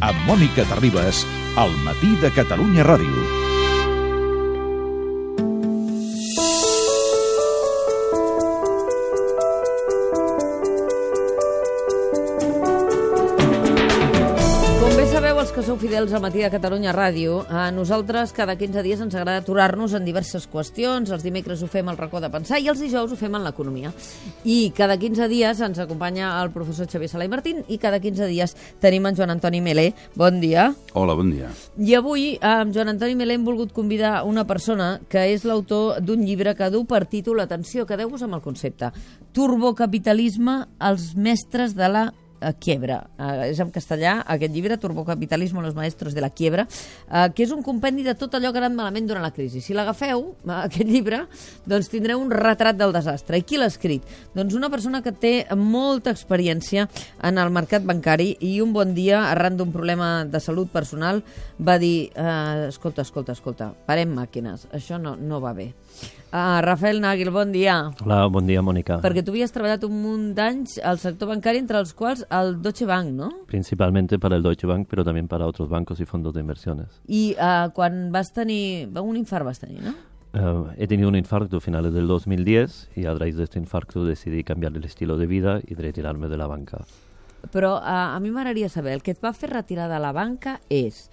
amb Mònica Terribas, al matí de Catalunya Ràdio. Fidels al matí de Catalunya Ràdio, a nosaltres cada 15 dies ens agrada aturar-nos en diverses qüestions. Els dimecres ho fem al racó de pensar i els dijous ho fem en l'economia. I cada 15 dies ens acompanya el professor Xavier Sala i Martín i cada 15 dies tenim en Joan Antoni Melé. Bon dia. Hola, bon dia. I avui amb Joan Antoni Melé hem volgut convidar una persona que és l'autor d'un llibre que du per títol, atenció, quedeu-vos amb el concepte, Turbocapitalisme, els mestres de la a quiebra. Uh, és en castellà aquest llibre, Turbocapitalismo, los maestros de la quiebra, uh, que és un compendi de tot allò que ha anat malament durant la crisi. Si l'agafeu, uh, aquest llibre, doncs tindreu un retrat del desastre. I qui l'ha escrit? Doncs una persona que té molta experiència en el mercat bancari i un bon dia, arran d'un problema de salut personal, va dir, uh, escolta, escolta, escolta, parem màquines, això no, no va bé. Uh, Rafael Nagel, bon dia. Hola, bon dia, Mònica. Perquè tu havies treballat un munt d'anys al sector bancari, entre els quals el Deutsche Bank, ¿no? Principalmente para el Deutsche Bank, pero también para otros bancos y fondos de inversiones. I uh, quan vas tenir... Un infart vas tenir, no? Uh, he tenido un infarto a finales del 2010 y a raíz de este infarto decidí cambiar el estilo de vida y retirarme de la banca. Però uh, a mi m'agradaria saber, el que et va fer retirar de la banca és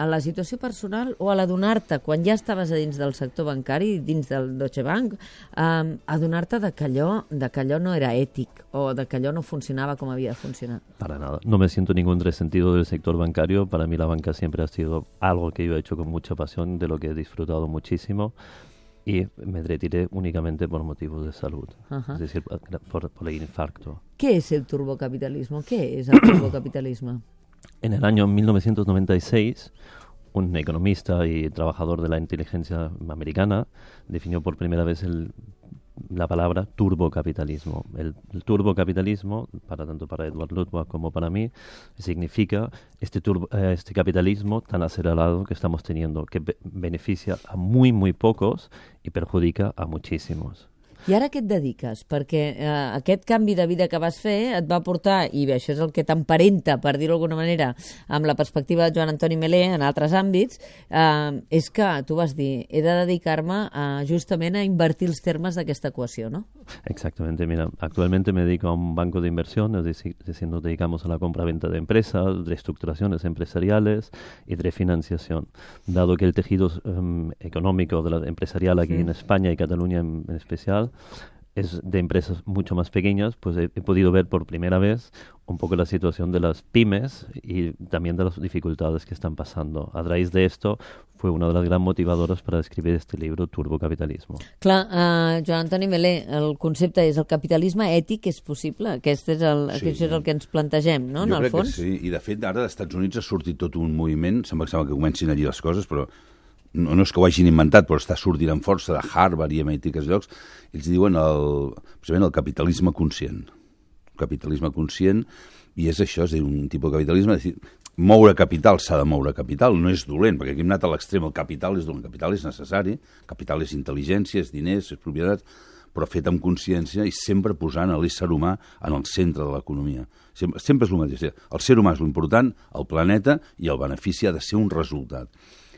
a la situació personal o a l'adonar-te, quan ja estaves a dins del sector bancari, dins del Deutsche Bank, um, adonar-te de, que allò, de que allò no era ètic o de que allò no funcionava com havia de funcionar? Para nada. No me siento ningún resentido del sector bancario. Para mí la banca siempre ha sido algo que yo he hecho con mucha pasión, de lo que he disfrutado muchísimo y me retiré únicamente por motivos de salud, -huh. es decir, por, por el infarto. ¿Qué es el turbocapitalismo? ¿Qué es el turbocapitalismo? En el año 1996, un economista y trabajador de la inteligencia americana definió por primera vez el, la palabra turbocapitalismo. El, turbocapitalismo, para tanto para Edward Ludwig como para mí, significa este, turbo, eh, este capitalismo tan acelerado que estamos teniendo, que be beneficia a muy, muy pocos y perjudica a muchísimos. I ara què et dediques? Perquè eh, aquest canvi de vida que vas fer et va portar, i bé, això és el que t'emparenta, per dir-ho d'alguna manera, amb la perspectiva de Joan Antoni Melé en altres àmbits, eh, és que tu vas dir, he de dedicar-me justament a invertir els termes d'aquesta equació, ¿no? Exactamente, mira, actualmente me dedico a un banco de inversión, es decir, nos dedicamos a la compra-venta de empresas, reestructuraciones empresariales y de financiación. Dado que el tejido um, económico de la empresarial aquí sí. en España y Cataluña en, en especial es de empresas mucho más pequeñas, pues he, he, podido ver por primera vez un poco la situación de las pymes y también de las dificultades que están pasando. A raíz de esto fue una de las gran motivadoras para escribir este libro, Turbocapitalismo. Clar, uh, Joan Antoni Melé, el concepte és el capitalisme ètic és possible? Aquest és el, sí. aquest és el que ens plantegem, no, jo en el fons? Que sí, i de fet ara als Estats Units ha sortit tot un moviment, sembla que, sembla que comencin allí les coses, però no, no és que ho hagin inventat, però està sortint amb força de Harvard i MIT, aquests llocs, ells diuen el, precisament el capitalisme conscient. El capitalisme conscient, i és això, és dir, un tipus de capitalisme, és dir, moure capital s'ha de moure capital, no és dolent, perquè aquí hem anat a l'extrem, el capital és dolent, el capital és necessari, capital és intel·ligència, és diners, és propietat, però fet amb consciència i sempre posant l'ésser humà en el centre de l'economia. Sempre, sempre és el mateix. El ser humà és l'important, el planeta, i el benefici ha de ser un resultat.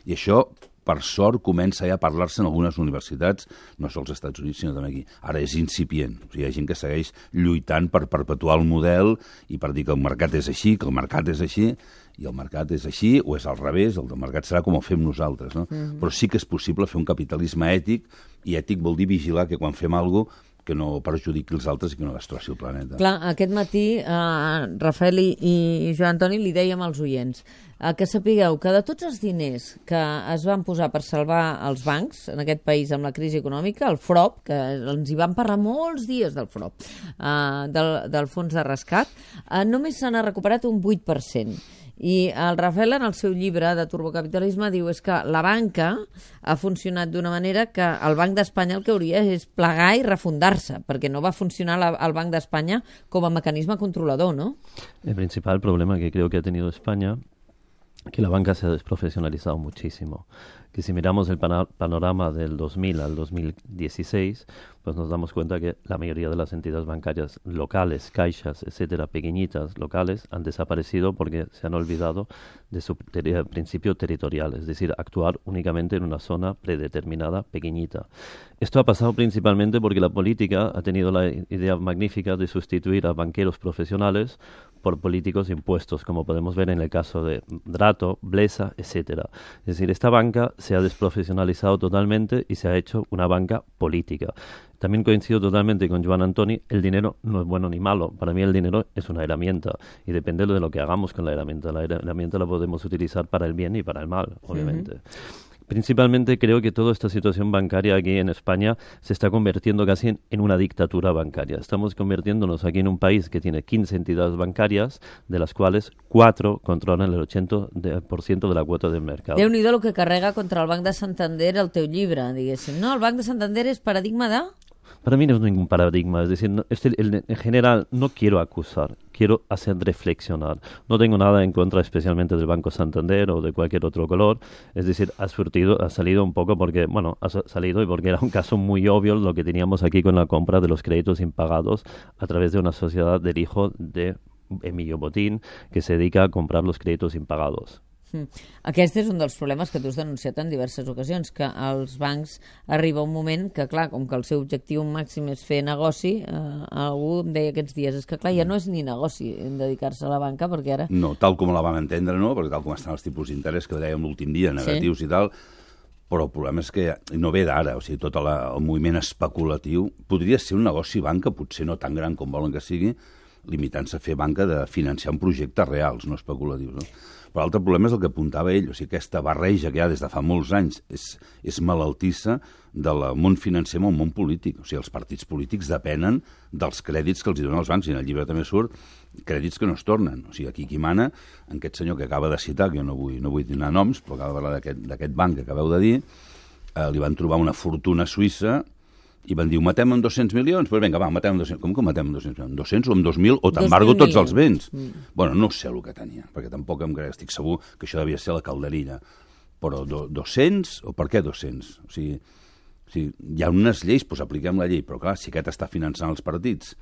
I això per sort, comença ja a parlar-se en algunes universitats, no sols als Estats Units, sinó també aquí. Ara és incipient. O sigui, hi ha gent que segueix lluitant per perpetuar el model i per dir que el mercat és així, que el mercat és així, i el mercat és així, o és al revés, el del mercat serà com ho fem nosaltres. No? Mm -hmm. Però sí que és possible fer un capitalisme ètic, i ètic vol dir vigilar que quan fem alguna cosa que no perjudiqui els altres i que no destrossi el planeta. Clar, aquest matí, eh, Rafael i, i Joan Antoni li dèiem als oients eh, que sapigueu que de tots els diners que es van posar per salvar els bancs en aquest país amb la crisi econòmica, el FROP, que ens hi van parlar molts dies del FROP, eh, del, del fons de rescat, eh, només se n'ha recuperat un 8%. I el Rafael, en el seu llibre de turbocapitalisme, diu és que la banca ha funcionat d'una manera que el Banc d'Espanya el que hauria és plegar i refundar-se, perquè no va funcionar la, el Banc d'Espanya com a mecanisme controlador, ¿no? El principal problema que creo que ha tenido España que la banca se ha desprofesionalizado muchísimo. Que si miramos el panorama del 2000 al 2016, pues nos damos cuenta que la mayoría de las entidades bancarias locales, caixas, etcétera, pequeñitas, locales, han desaparecido porque se han olvidado de su principio territorial, es decir, actuar únicamente en una zona predeterminada, pequeñita. Esto ha pasado principalmente porque la política ha tenido la idea magnífica de sustituir a banqueros profesionales por políticos impuestos, como podemos ver en el caso de Drato, Blesa, etcétera. Es decir, esta banca se ha desprofesionalizado totalmente y se ha hecho una banca política. También coincido totalmente con Joan Antoni, el dinero no es bueno ni malo. Para mí el dinero es una herramienta y depende de lo que hagamos con la herramienta. La herramienta la podemos utilizar para el bien y para el mal, obviamente. Principalmente creo que toda esta situación bancaria aquí en España se está convirtiendo casi en, una dictadura bancaria. Estamos convirtiéndonos aquí en un país que tiene 15 entidades bancarias, de las cuales 4 controlan el 80% de la cuota del mercado. déu nhi lo que carrega contra el Banc de Santander el teu llibre, diguéssim. No, el Banc de Santander és paradigma de... Para mí no es ningún paradigma, es decir, este, en general no quiero acusar, quiero hacer reflexionar. No tengo nada en contra especialmente del Banco Santander o de cualquier otro color, es decir, ha surtido, ha salido un poco porque, bueno, ha salido y porque era un caso muy obvio lo que teníamos aquí con la compra de los créditos impagados a través de una sociedad del hijo de Emilio Botín que se dedica a comprar los créditos impagados. Mm. Aquest és un dels problemes que tu has denunciat en diverses ocasions, que als bancs arriba un moment que, clar, com que el seu objectiu màxim és fer negoci, eh, algú em deia aquests dies, és que, clar, ja no és ni negoci dedicar-se a la banca, perquè ara... No, tal com la vam entendre, no?, perquè tal com estan els tipus d'interès que dèiem l'últim dia, negatius sí. i tal, però el problema és que no ve d'ara, o sigui, tot la, el moviment especulatiu podria ser un negoci banca, potser no tan gran com volen que sigui, limitant-se a fer banca de financiar un projectes reals, no especulatius. No? Però l'altre problema és el que apuntava ell, o sigui, aquesta barreja que hi ha des de fa molts anys és, és malaltissa del món financer amb el món polític. O sigui, els partits polítics depenen dels crèdits que els donen els bancs, i en el llibre també surt crèdits que no es tornen. O sigui, aquí qui mana, en aquest senyor que acaba de citar, que jo no vull, no vull donar noms, però acaba de parlar d'aquest banc que acabeu de dir, eh, li van trobar una fortuna suïssa i van dir, ho matem amb 200 milions? Doncs pues vinga, va, matem amb 200. Com que ho matem amb 200 milions? 200 o amb 2.000 o t'embargo tots els béns? Mm. Bueno, no sé el que tenia, perquè tampoc em crec, estic segur que això devia ser la calderilla. Però do, 200, o per què 200? O sigui, o sigui, hi ha unes lleis, doncs apliquem la llei, però clar, si aquest està finançant els partits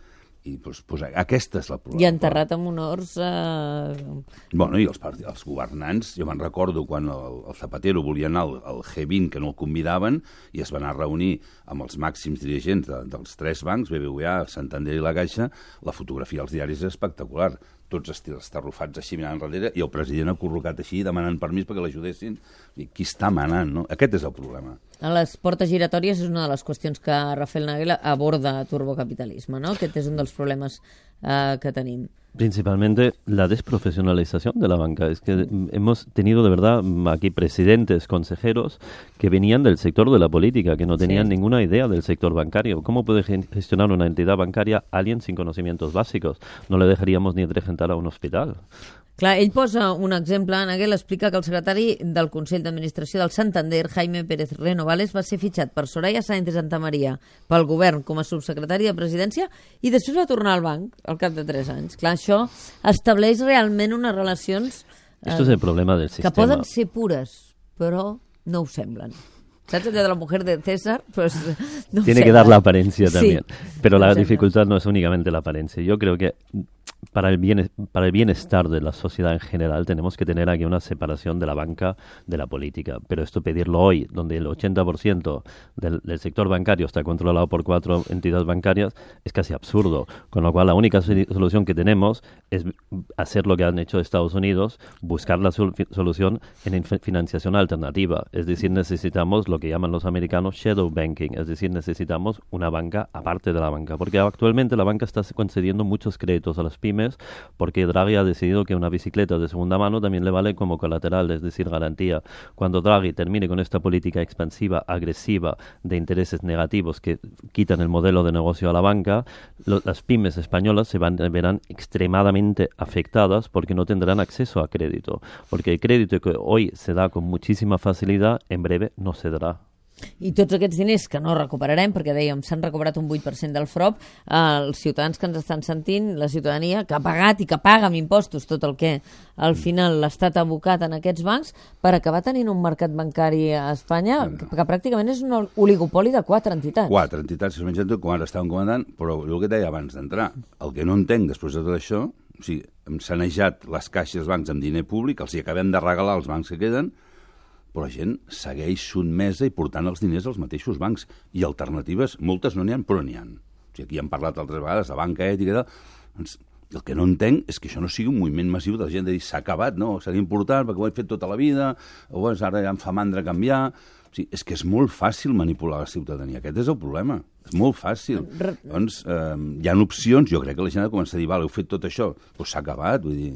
i pues, pues, aquesta és la problema. I enterrat amb honors... Eh... Bueno, i els, els governants, jo me'n recordo quan el, el Zapatero volia anar al, al G20, que no el convidaven, i es van anar a reunir amb els màxims dirigents de, dels tres bancs, BBVA, Santander i la Caixa, la fotografia als diaris és espectacular tots estarrufats així mirant enrere, i el president ha corrocat així demanant permís perquè l'ajudessin. Qui està manant, no? Aquest és el problema. A les portes giratòries és una de les qüestions que Rafael Nagel aborda turbocapitalisme, no? Aquest és un dels problemes eh, que tenim. Principalmente la desprofesionalización de la banca. Es que hemos tenido de verdad aquí presidentes, consejeros que venían del sector de la política, que no tenían sí. ninguna idea del sector bancario. ¿Cómo puede gestionar una entidad bancaria alguien sin conocimientos básicos? No le dejaríamos ni regentar a un hospital. Clar, ell posa un exemple, en aquell explica que el secretari del Consell d'Administració del Santander, Jaime Pérez Renovales, va ser fitxat per Soraya Sáenz de Santa Maria pel govern com a subsecretari de Presidència i després va tornar al banc al cap de 3 anys. Clar, això estableix realment unes relacions eh, Esto es el problema del sistema. que poden ser pures, però no ho semblen. ¿Sabes? de la mujer de César, pues no Tiene que dar la apariencia también. Sí, Pero la dificultad no es únicamente la apariencia. Yo creo que para el, bien, para el bienestar de la sociedad en general tenemos que tener aquí una separación de la banca de la política. Pero esto pedirlo hoy, donde el 80% del, del sector bancario está controlado por cuatro entidades bancarias, es casi absurdo. Con lo cual la única solución que tenemos es hacer lo que han hecho Estados Unidos, buscar la solución en financiación alternativa. Es decir, necesitamos lo que llaman los americanos shadow banking, es decir, necesitamos una banca aparte de la banca. Porque actualmente la banca está concediendo muchos créditos a las pymes porque Draghi ha decidido que una bicicleta de segunda mano también le vale como colateral, es decir, garantía. Cuando Draghi termine con esta política expansiva, agresiva, de intereses negativos que quitan el modelo de negocio a la banca, las pymes españolas se van, verán extremadamente afectadas porque no tendrán acceso a crédito. Porque el crédito que hoy se da con muchísima facilidad, en breve no se dará. I tots aquests diners que no recuperarem, perquè dèiem, s'han recuperat un 8% del FROP, eh, els ciutadans que ens estan sentint, la ciutadania que ha pagat i que paga amb impostos tot el que al final l'Estat ha abocat en aquests bancs per acabar tenint un mercat bancari a Espanya que, que pràcticament és un oligopoli de quatre entitats. Quatre entitats que es mengen tot, com ara estaven comandant, però el que deia abans d'entrar, el que no entenc després de tot això, o sigui, hem sanejat les caixes dels bancs amb diner públic, els hi acabem de regalar als bancs que queden, però la gent segueix sotmesa i portant els diners als mateixos bancs. I alternatives, moltes no n'hi ha, però n'hi ha. O sigui, aquí hem parlat altres vegades de banca ètica i tal. Doncs, el que no entenc és que això no sigui un moviment massiu de la gent de dir s'ha acabat, no? Seria important perquè ho he fet tota la vida, o doncs, ara ja em fa mandra canviar... O sigui, és que és molt fàcil manipular la ciutadania. Aquest és el problema. És molt fàcil. Re- Doncs eh, hi ha opcions. Jo crec que la gent ha de començar a dir, vale, heu fet tot això, doncs s'ha acabat. Vull dir,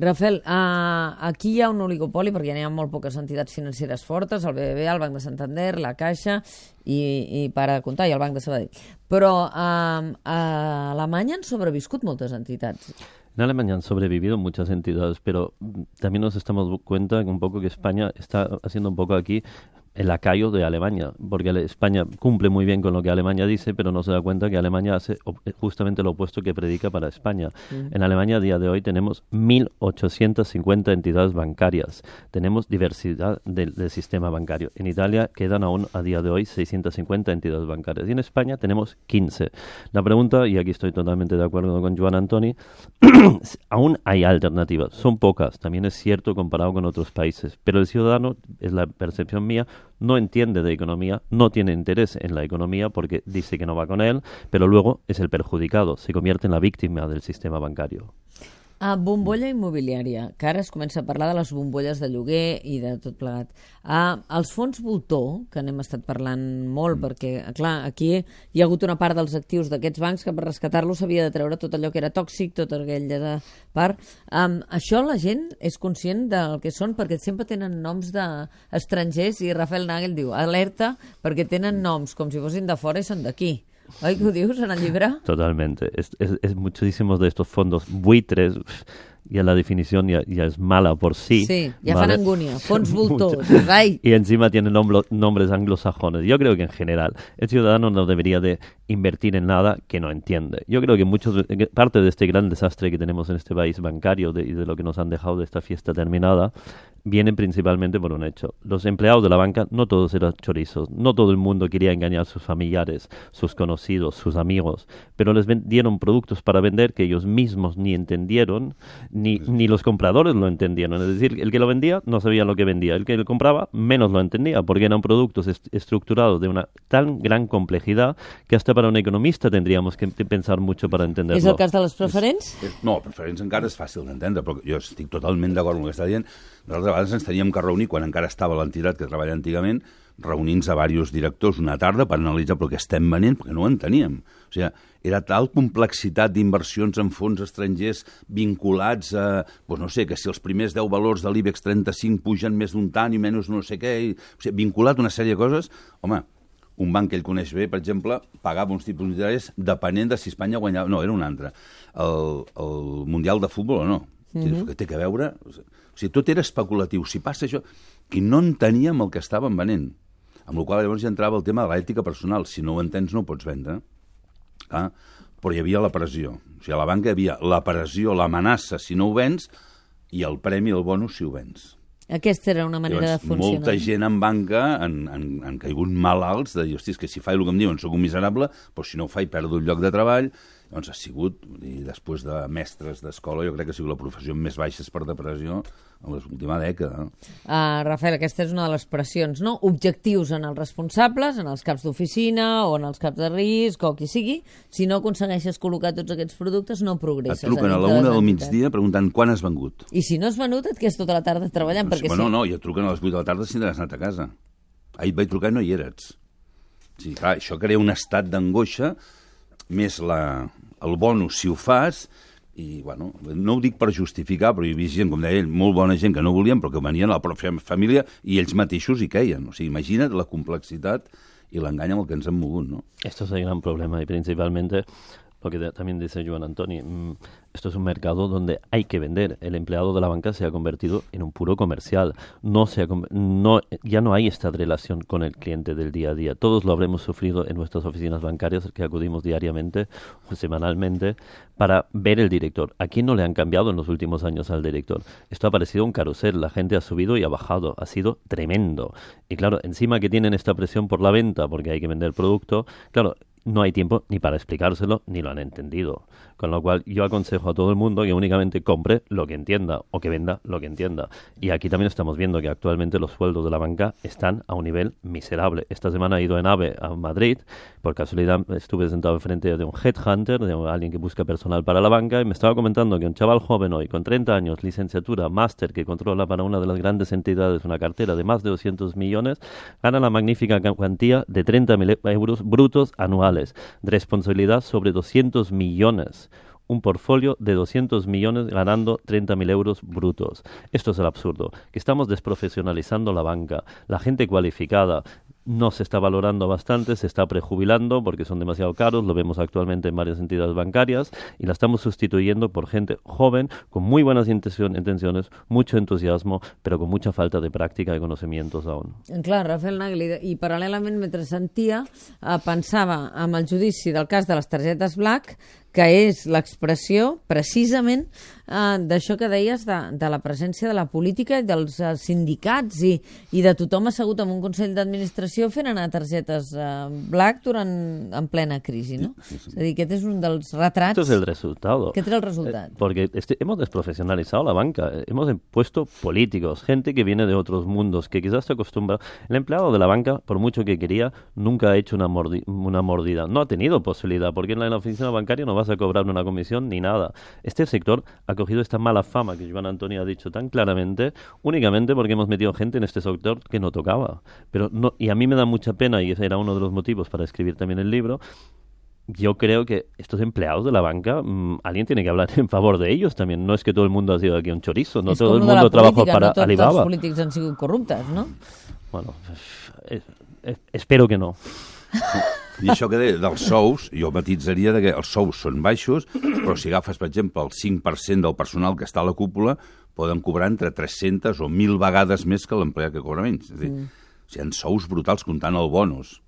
Rafael, uh, aquí hi ha un oligopoli perquè hi ha molt poques entitats financeres fortes, el BBVA, el Banc de Santander, la Caixa i, i per a comptar, i el Banc de Sabadell. Però uh, a Alemanya han sobreviscut moltes entitats. En Alemania han sobrevivido muchas entidades, pero mm, también nos estamos dando cuenta que un poco que España está haciendo un poco aquí el lacayo de Alemania, porque España cumple muy bien con lo que Alemania dice, pero no se da cuenta que Alemania hace op- justamente lo opuesto que predica para España. En Alemania a día de hoy tenemos 1.850 entidades bancarias, tenemos diversidad del, del sistema bancario. En Italia quedan aún a día de hoy 650 entidades bancarias y en España tenemos 15. La pregunta, y aquí estoy totalmente de acuerdo con Joan Antoni, aún hay alternativas, son pocas, también es cierto comparado con otros países, pero el ciudadano, es la percepción mía, no entiende de economía, no tiene interés en la economía porque dice que no va con él, pero luego es el perjudicado, se convierte en la víctima del sistema bancario. Uh, bombolla immobiliària, que ara es comença a parlar de les bombolles de lloguer i de tot plegat. Uh, els fons voltor, que n'hem estat parlant molt, perquè, clar, aquí hi ha hagut una part dels actius d'aquests bancs que per rescatar-los s'havia de treure tot allò que era tòxic, tota aquella part. Um, això la gent és conscient del que són, perquè sempre tenen noms d'estrangers, i Rafael Nagel diu, alerta, perquè tenen noms com si fossin de fora i són d'aquí. Ay, Dios, se han librado. Totalmente. Es, muchísimos de estos fondos buitres ya la definición ya, ya es mala por sí. Sí, ja ¿vale? fan angúnia. Fons voltor, Mucho. ai. Y encima tienen nomblo- nombres anglosajones. Yo creo que en general el ciudadano no debería de invertir en nada que no entiende. Yo creo que muchos, de- que parte de este gran desastre que tenemos en este país bancario de- y de lo que nos han dejado de esta fiesta terminada viene principalmente por un hecho. Los empleados de la banca no todos eran chorizos, no todo el mundo quería engañar a sus familiares, sus conocidos, sus amigos, pero les vendieron productos para vender que ellos mismos ni entendieron, ni, ni los compradores lo entendieron. Es decir, el que lo vendía no sabía lo que vendía, el que lo compraba menos lo entendía, porque eran productos est- estructurados de una tan gran complejidad que hasta para un economista tendríamos que pensar mucho para entenderlo. És el cas de les preferents? És, no, preferents encara és fàcil d'entendre, però jo estic totalment d'acord amb el que està dient. Nosaltres a vegades ens teníem que reunir, quan encara estava l'entitat que treballa antigament, reunint-se a diversos directors una tarda per analitzar però què estem venent, perquè no ho enteníem. O sigui, era tal complexitat d'inversions en fons estrangers vinculats a, doncs no sé, que si els primers 10 valors de l'IBEX 35 pugen més d'un tant i menys no sé què, i, o sigui, vinculat a una sèrie de coses, home, un banc que ell coneix bé, per exemple, pagava uns tipus d'interès depenent de si Espanya guanyava... No, era un altre. El, el Mundial de Futbol o no. Mm -hmm. Que té que veure... O sigui, tot era especulatiu. Si passa això... I no enteníem el que estàvem venent. Amb la qual llavors ja entrava el tema de l'ètica personal. Si no ho entens, no ho pots vendre. Ah, però hi havia la pressió. O sigui, a la banca hi havia la pressió, l'amenaça si no ho vens, i el premi, el bonus, si ho vens. Aquesta era una manera Llavors, de funcionar. molta gent en banca han, han, han caigut malalts de dir, hosti, és que si faig el que em diuen sóc un miserable, però si no ho faig perdo el lloc de treball. Llavors ha sigut, i després de mestres d'escola, jo crec que ha sigut la professió amb més baixes per depressió en l'última dècada. Uh, Rafael, aquesta és una de les pressions, no? Objectius en els responsables, en els caps d'oficina o en els caps de risc o qui sigui. Si no aconsegueixes col·locar tots aquests productes, no Et progresses. truquen a la dintre de una del migdia preguntant quan has vengut. I si no has venut, et quedes tota la tarda treballant, perquè bueno, sí. no, i et truquen a les 8 de la tarda si t'has anat a casa. Ahir et vaig trucar i no hi eres. Sí, clar, això crea un estat d'angoixa, més la, el bonus si ho fas, i, bueno, no ho dic per justificar, però hi havia gent, com deia ell, molt bona gent que no volien, però que venien a la pròpia família i ells mateixos hi queien. O sigui, imagina't la complexitat i l'engany amb el que ens hem mogut, no? Esto es el gran problema y principalmente lo que también dice Joan Antoni, mm, esto es un mercado donde hay que vender. El empleado de la banca se ha convertido en un puro comercial. No se no, ya no hay esta relación con el cliente del día a día. Todos lo habremos sufrido en nuestras oficinas bancarias que acudimos diariamente o semanalmente para ver el director. ¿A quién no le han cambiado en los últimos años al director? Esto ha parecido un carrusel. La gente ha subido y ha bajado. Ha sido tremendo. Y claro, encima que tienen esta presión por la venta, porque hay que vender producto, claro, no hay tiempo ni para explicárselo ni lo han entendido. Con lo cual yo aconsejo a todo el mundo que únicamente compre lo que entienda o que venda lo que entienda. Y aquí también estamos viendo que actualmente los sueldos de la banca están a un nivel miserable. Esta semana he ido en AVE a Madrid, por casualidad estuve sentado enfrente de un headhunter, de alguien que busca personal para la banca, y me estaba comentando que un chaval joven hoy, con 30 años, licenciatura, máster, que controla para una de las grandes entidades una cartera de más de 200 millones, gana la magnífica cuantía de 30.000 euros brutos anuales, responsabilidad sobre 200 millones un portfolio de 200 millones ganando 30.000 euros brutos. Esto es el absurdo, que estamos desprofesionalizando la banca. La gente cualificada, no se está valorando bastante, se está prejubilando porque son demasiado caros, lo vemos actualmente en varias entidades bancarias y la estamos sustituyendo por gente joven con muy buenas intenciones, mucho entusiasmo, pero con mucha falta de práctica y conocimientos aún. Clar, Rafael Nagli, i paral·lelament mentre sentia, eh, pensava amb del de les targetes Black que és l'expressió precisament eh, d'això que deies de, de la presència de la política i dels eh, sindicats i, i de tothom assegut en un Consell d'Administració fent anar targetes eh, black durant, en plena crisi, ¿no? Sí, sí. És a dir, aquest és un dels retrats... Esto es el resultado. Aquest és el resultat. Eh, porque este, hemos desprofesionalizado la banca, hemos puesto políticos, gente que viene de otros mundos, que quizás se acostumbra... El empleado de la banca, por mucho que quería, nunca ha hecho una, mordi una mordida. No ha tenido posibilidad, porque en la, en la oficina bancaria no va a cobrar una comisión ni nada. Este sector ha cogido esta mala fama que Joan Antonio ha dicho tan claramente únicamente porque hemos metido gente en este sector que no tocaba. Pero no, y a mí me da mucha pena, y ese era uno de los motivos para escribir también el libro, yo creo que estos empleados de la banca, mmm, alguien tiene que hablar en favor de ellos también. No es que todo el mundo ha sido aquí un chorizo, no és todo el mundo trabaja para no Alibaba. tots els polítics han sigut corruptes, no? Bueno, eh, eh, espero que no. I això que deia dels sous, jo matitzaria de que els sous són baixos, però si agafes, per exemple, el 5% del personal que està a la cúpula, poden cobrar entre 300 o 1.000 vegades més que l'empleat que cobra menys. És a dir, mm. o sigui, hi ha sous brutals comptant el bonus.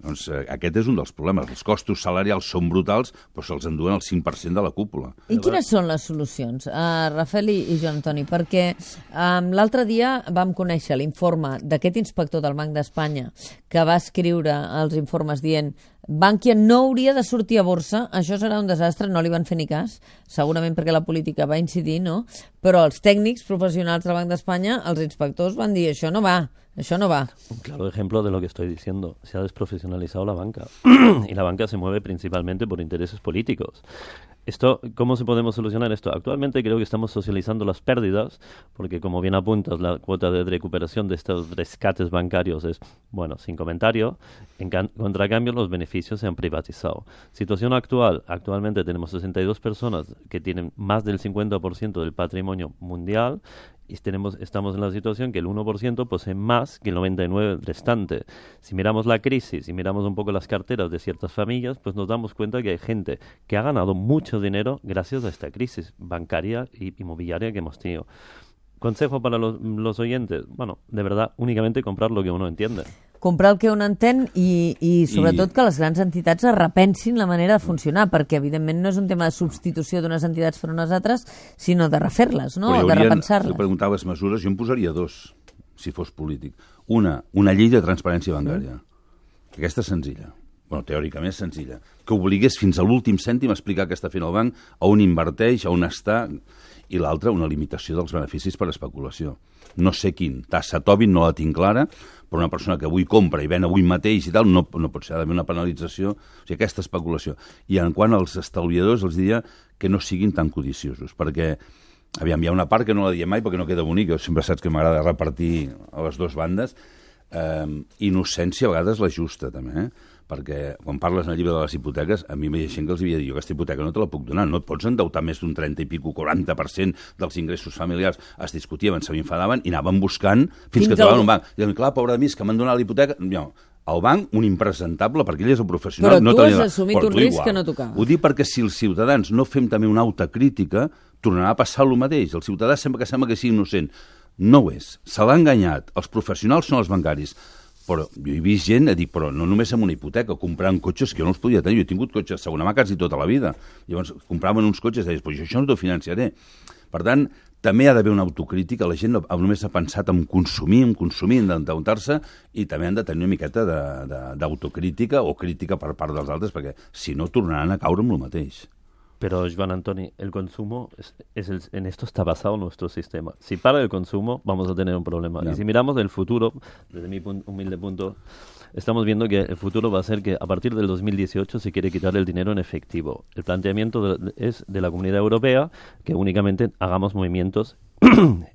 Doncs eh, aquest és un dels problemes. Els costos salarials són brutals, però se'ls enduen el 5% de la cúpula. I quines són les solucions, uh, Rafael i, i Joan Antoni? Perquè um, l'altre dia vam conèixer l'informe d'aquest inspector del Banc d'Espanya que va escriure els informes dient Bankia no hauria de sortir a borsa, això serà un desastre, no li van fer ni cas, segurament perquè la política va incidir, no? Però els tècnics professionals del Banc d'Espanya, els inspectors, van dir això no va, això no va. Un claro ejemplo de lo que estoy diciendo. Se ha desprofesionalizado la banca y la banca se mueve principalmente por intereses políticos. Esto, ¿Cómo se podemos solucionar esto? Actualmente creo que estamos socializando las pérdidas, porque como bien apuntas, la cuota de recuperación de estos rescates bancarios es, bueno, sin comentario. En contracambio, los beneficios se han privatizado. Situación actual, actualmente tenemos 62 personas que tienen más del 50% del patrimonio mundial y tenemos, estamos en la situación que el 1% posee más que el 99% restante. Si miramos la crisis y miramos un poco las carteras de ciertas familias, pues nos damos cuenta que hay gente que ha ganado mucho dinero gracias a esta crisis bancaria y inmobiliaria que hemos tenido. Consejo para los, los oyentes, bueno, de verdad, únicamente comprar lo que uno entiende. Comprar el que un entén i, i sobretot I... que les grans entitats es repensin la manera de funcionar, perquè evidentment no és un tema de substitució d'unes entitats per unes altres, sinó de refer-les, no? de repensar-les. Si preguntaves mesures, jo en posaria dos, si fos polític. Una, una llei de transparència bancària. Mm. Aquesta és senzilla. Bueno, teòricament senzilla. Que obligués fins a l'últim cèntim a explicar què està fent el banc, a on inverteix, a on està i l'altra, una limitació dels beneficis per especulació. No sé quin. Tassa Tobin no la tinc clara, però una persona que avui compra i ven avui mateix i tal, no, no pot ser, ha d'haver una penalització, o sigui, aquesta especulació. I en quant als estalviadors, els diria que no siguin tan codiciosos, perquè aviam, hi ha una part que no la diem mai perquè no queda bonic, jo sempre saps que m'agrada repartir a les dues bandes, eh, innocència a vegades la justa, també, eh? Perquè quan parles en el llibre de les hipoteques, a mi m'hi ha gent que els havia dit, jo aquesta hipoteca no te la puc donar, no et pots endeutar més d'un 30 i pico, 40% dels ingressos familiars. Es discutien, se m'infadaven i anaven buscant fins, fins que trobaven un banc. I diuen, clar, pobre de mi, que m'han donat la hipoteca... No, el banc un impresentable perquè ell és el professional. Però no tu has assumit Però un risc igual. que no tocava. Ho dic perquè si els ciutadans no fem també una autocrítica, tornarà a passar el mateix. El ciutadà sembla que sembla que sigui innocent. No ho és. Se l'ha enganyat. Els professionals són els bancaris. Però jo he vist gent a dir, però no només amb una hipoteca, comprant cotxes que jo no els podia tenir. Jo he tingut cotxes de segona mà quasi tota la vida. Llavors compraven uns cotxes i deies, però això no t'ho financiaré. Per tant, també ha d'haver una autocrítica. La gent no, només ha pensat en consumir, en consumir, en endeutar-se, i també han de tenir una miqueta d'autocrítica o crítica per part dels altres, perquè si no tornaran a caure amb el mateix. Pero, Joan Antoni, el consumo, es, es el- en esto está basado nuestro sistema. Si para el consumo, vamos a tener un problema. Y si miramos el futuro, desde mi pun- humilde punto, estamos viendo que el futuro va a ser que a partir del 2018 se quiere quitar el dinero en efectivo. El planteamiento de- es de la Comunidad Europea que únicamente hagamos movimientos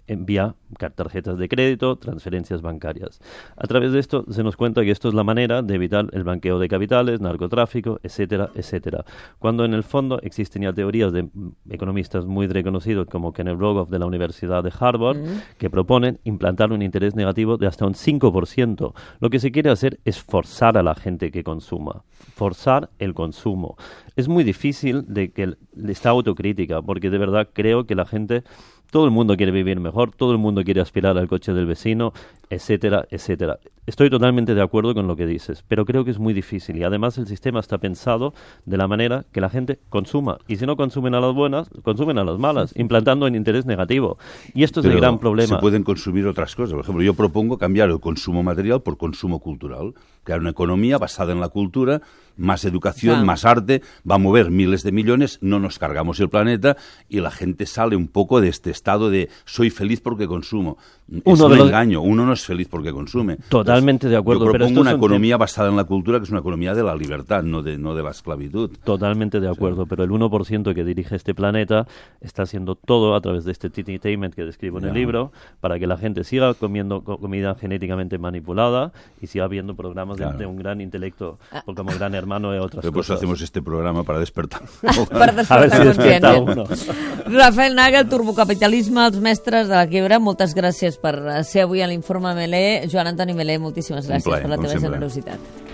en vía car- tarjetas de crédito, transferencias bancarias. A través de esto se nos cuenta que esto es la manera de evitar el banqueo de capitales, narcotráfico, etcétera, etcétera. Cuando en el fondo existen ya teorías de mm, economistas muy reconocidos como Kenneth Rogoff de la Universidad de Harvard que proponen implantar un interés negativo de hasta un 5%. Lo que se quiere hacer es forzar a la gente que consuma, forzar el consumo. Es muy difícil de que el- esta autocrítica, porque de verdad creo que la gente todo el mundo quiere vivir mejor, todo el mundo quiere aspirar al coche del vecino, etcétera, etcétera. Estoy totalmente de acuerdo con lo que dices, pero creo que es muy difícil y además el sistema está pensado de la manera que la gente consuma y si no consumen a las buenas, consumen a las malas, implantando un interés negativo. Y esto es el gran problema. Se pueden consumir otras cosas. Por ejemplo, yo propongo cambiar el consumo material por consumo cultural. Crear una economía basada en la cultura, más educación, Claro. más arte, va a mover miles de millones, no nos cargamos el planeta y la gente sale un poco de este estado de soy feliz porque consumo. es Uno un de los- engaño, uno no es feliz porque consume. Totalmente de acuerdo, Yo pero propongo estos una son economía basada en la cultura que es una economía de la libertad, no de, no de la esclavitud. Totalmente de acuerdo, pero el 1% que dirige este planeta está haciendo todo a través de este entertainment que describo en el Ya. libro para que la gente siga comiendo co- comida genéticamente manipulada y siga viendo programas de- Claro. de, un gran intelecto o como Gran Hermano y otras Pero por eso cosas. hacemos este programa para despertar. per A ver despertar si despierta uno. Rafael Naga, Turbocapitalisme, els mestres de la quebra, moltes gràcies per ser avui a l'Informe Melé. Joan Antoni Melé, moltíssimes gràcies plaer, per la teva sempre. generositat.